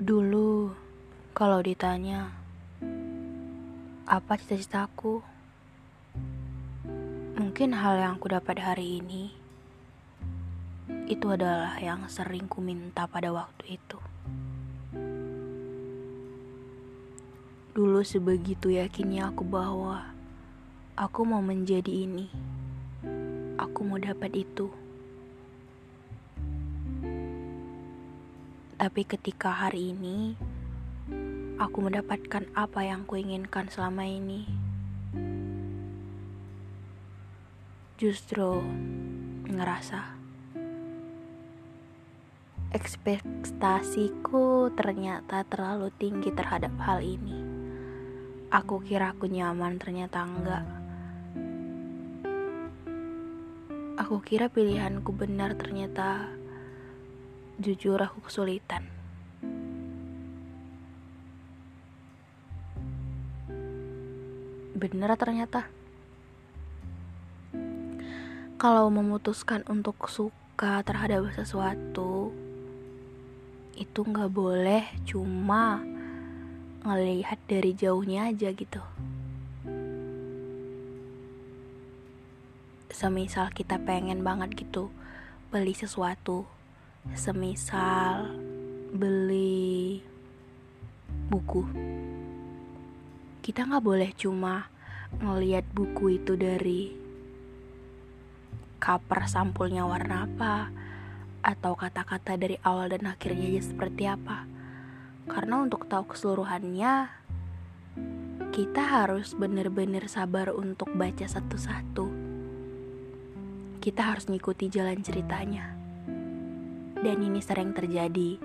Dulu, kalau ditanya, apa cita-citaku? Mungkin hal yang aku dapat hari ini, itu adalah yang sering ku minta pada waktu itu. Dulu sebegitu yakinnya aku bahwa aku mau menjadi ini. Aku mau dapat itu. Tapi ketika hari ini aku mendapatkan apa yang kuinginkan selama ini, justru ngerasa ekspektasiku ternyata terlalu tinggi terhadap hal ini. Aku kira aku nyaman, ternyata enggak. Aku kira pilihanku benar, ternyata jujur aku kesulitan. Bener ternyata. Kalau memutuskan untuk suka terhadap sesuatu, itu nggak boleh cuma ngelihat dari jauhnya aja gitu. Semisal kita pengen banget gitu beli sesuatu, semisal beli buku. Kita nggak boleh cuma ngelihat buku itu dari cover sampulnya warna apa atau kata-kata dari awal dan akhirnya aja seperti apa. Karena untuk tahu keseluruhannya kita harus benar-benar sabar untuk baca satu-satu. Kita harus ngikuti jalan ceritanya dan ini sering terjadi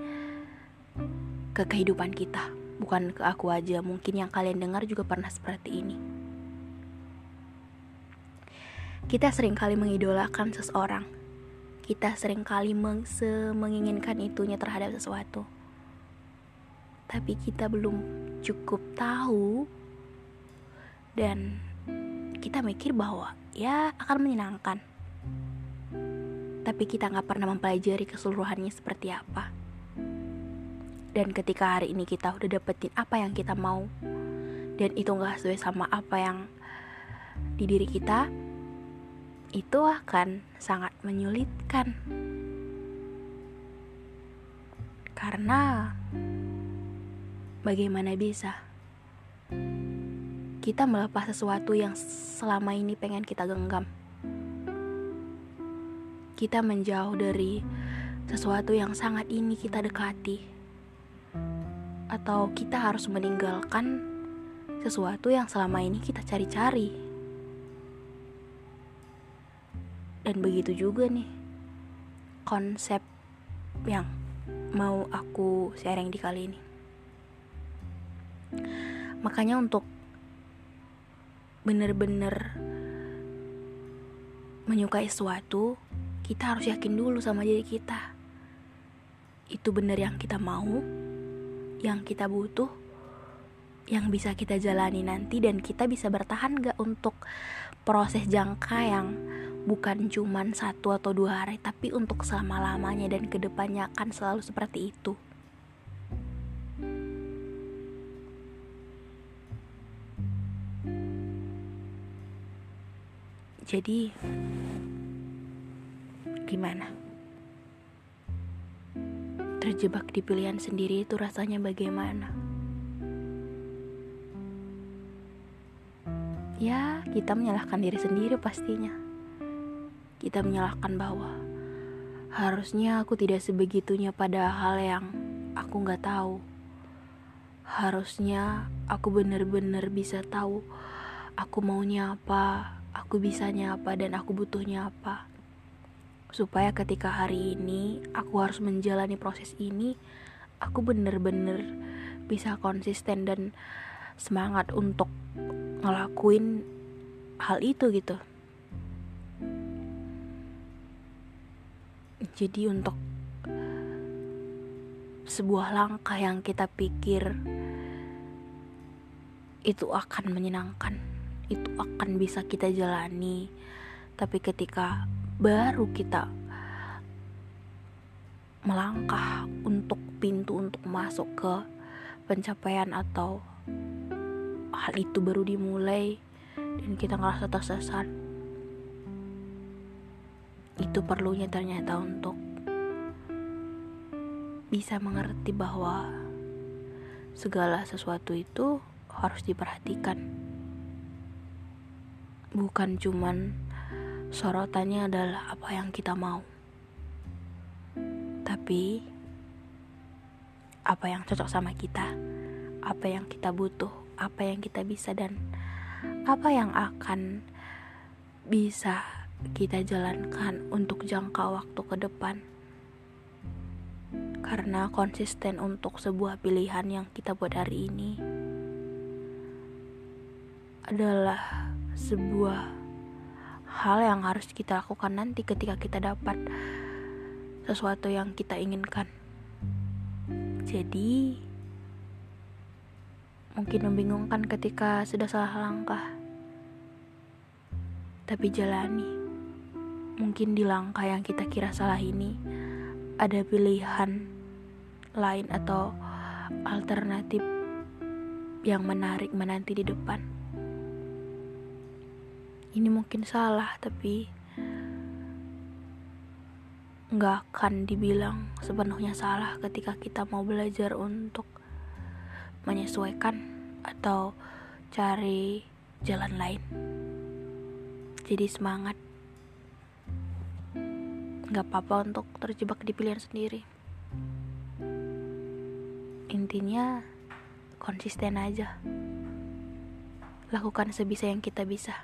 ke kehidupan kita, bukan ke aku aja. Mungkin yang kalian dengar juga pernah seperti ini. Kita sering kali mengidolakan seseorang. Kita sering kali meng menginginkan itunya terhadap sesuatu. Tapi kita belum cukup tahu dan kita mikir bahwa ya akan menyenangkan tapi kita nggak pernah mempelajari keseluruhannya seperti apa. Dan ketika hari ini kita udah dapetin apa yang kita mau, dan itu nggak sesuai sama apa yang di diri kita, itu akan sangat menyulitkan. Karena bagaimana bisa kita melepas sesuatu yang selama ini pengen kita genggam? Kita menjauh dari sesuatu yang sangat ini kita dekati, atau kita harus meninggalkan sesuatu yang selama ini kita cari-cari, dan begitu juga nih konsep yang mau aku sharing di kali ini. Makanya untuk bener-bener menyukai sesuatu kita harus yakin dulu sama diri kita. Itu benar yang kita mau, yang kita butuh, yang bisa kita jalani nanti dan kita bisa bertahan gak untuk proses jangka yang bukan cuman satu atau dua hari tapi untuk selama-lamanya dan ke depannya akan selalu seperti itu jadi gimana? Terjebak di pilihan sendiri itu rasanya bagaimana? Ya kita menyalahkan diri sendiri pastinya. Kita menyalahkan bahwa harusnya aku tidak sebegitunya pada hal yang aku nggak tahu. Harusnya aku benar-benar bisa tahu aku maunya apa aku bisanya apa dan aku butuhnya apa supaya ketika hari ini aku harus menjalani proses ini aku bener-bener bisa konsisten dan semangat untuk ngelakuin hal itu gitu. Jadi untuk sebuah langkah yang kita pikir itu akan menyenangkan itu akan bisa kita jalani. Tapi ketika baru kita melangkah untuk pintu untuk masuk ke pencapaian atau hal itu baru dimulai dan kita ngerasa tersesat. Itu perlunya ternyata untuk bisa mengerti bahwa segala sesuatu itu harus diperhatikan. Bukan cuman sorotannya adalah apa yang kita mau. Tapi apa yang cocok sama kita? Apa yang kita butuh? Apa yang kita bisa dan apa yang akan bisa kita jalankan untuk jangka waktu ke depan. Karena konsisten untuk sebuah pilihan yang kita buat hari ini adalah sebuah hal yang harus kita lakukan nanti ketika kita dapat sesuatu yang kita inginkan. Jadi, Mungkin membingungkan ketika sudah salah langkah. Tapi jalani. Mungkin di langkah yang kita kira salah ini ada pilihan lain atau alternatif yang menarik menanti di depan. Ini mungkin salah, tapi nggak akan dibilang sepenuhnya salah ketika kita mau belajar untuk menyesuaikan atau cari jalan lain. Jadi semangat. Gak apa-apa untuk terjebak di pilihan sendiri. Intinya konsisten aja. Lakukan sebisa yang kita bisa.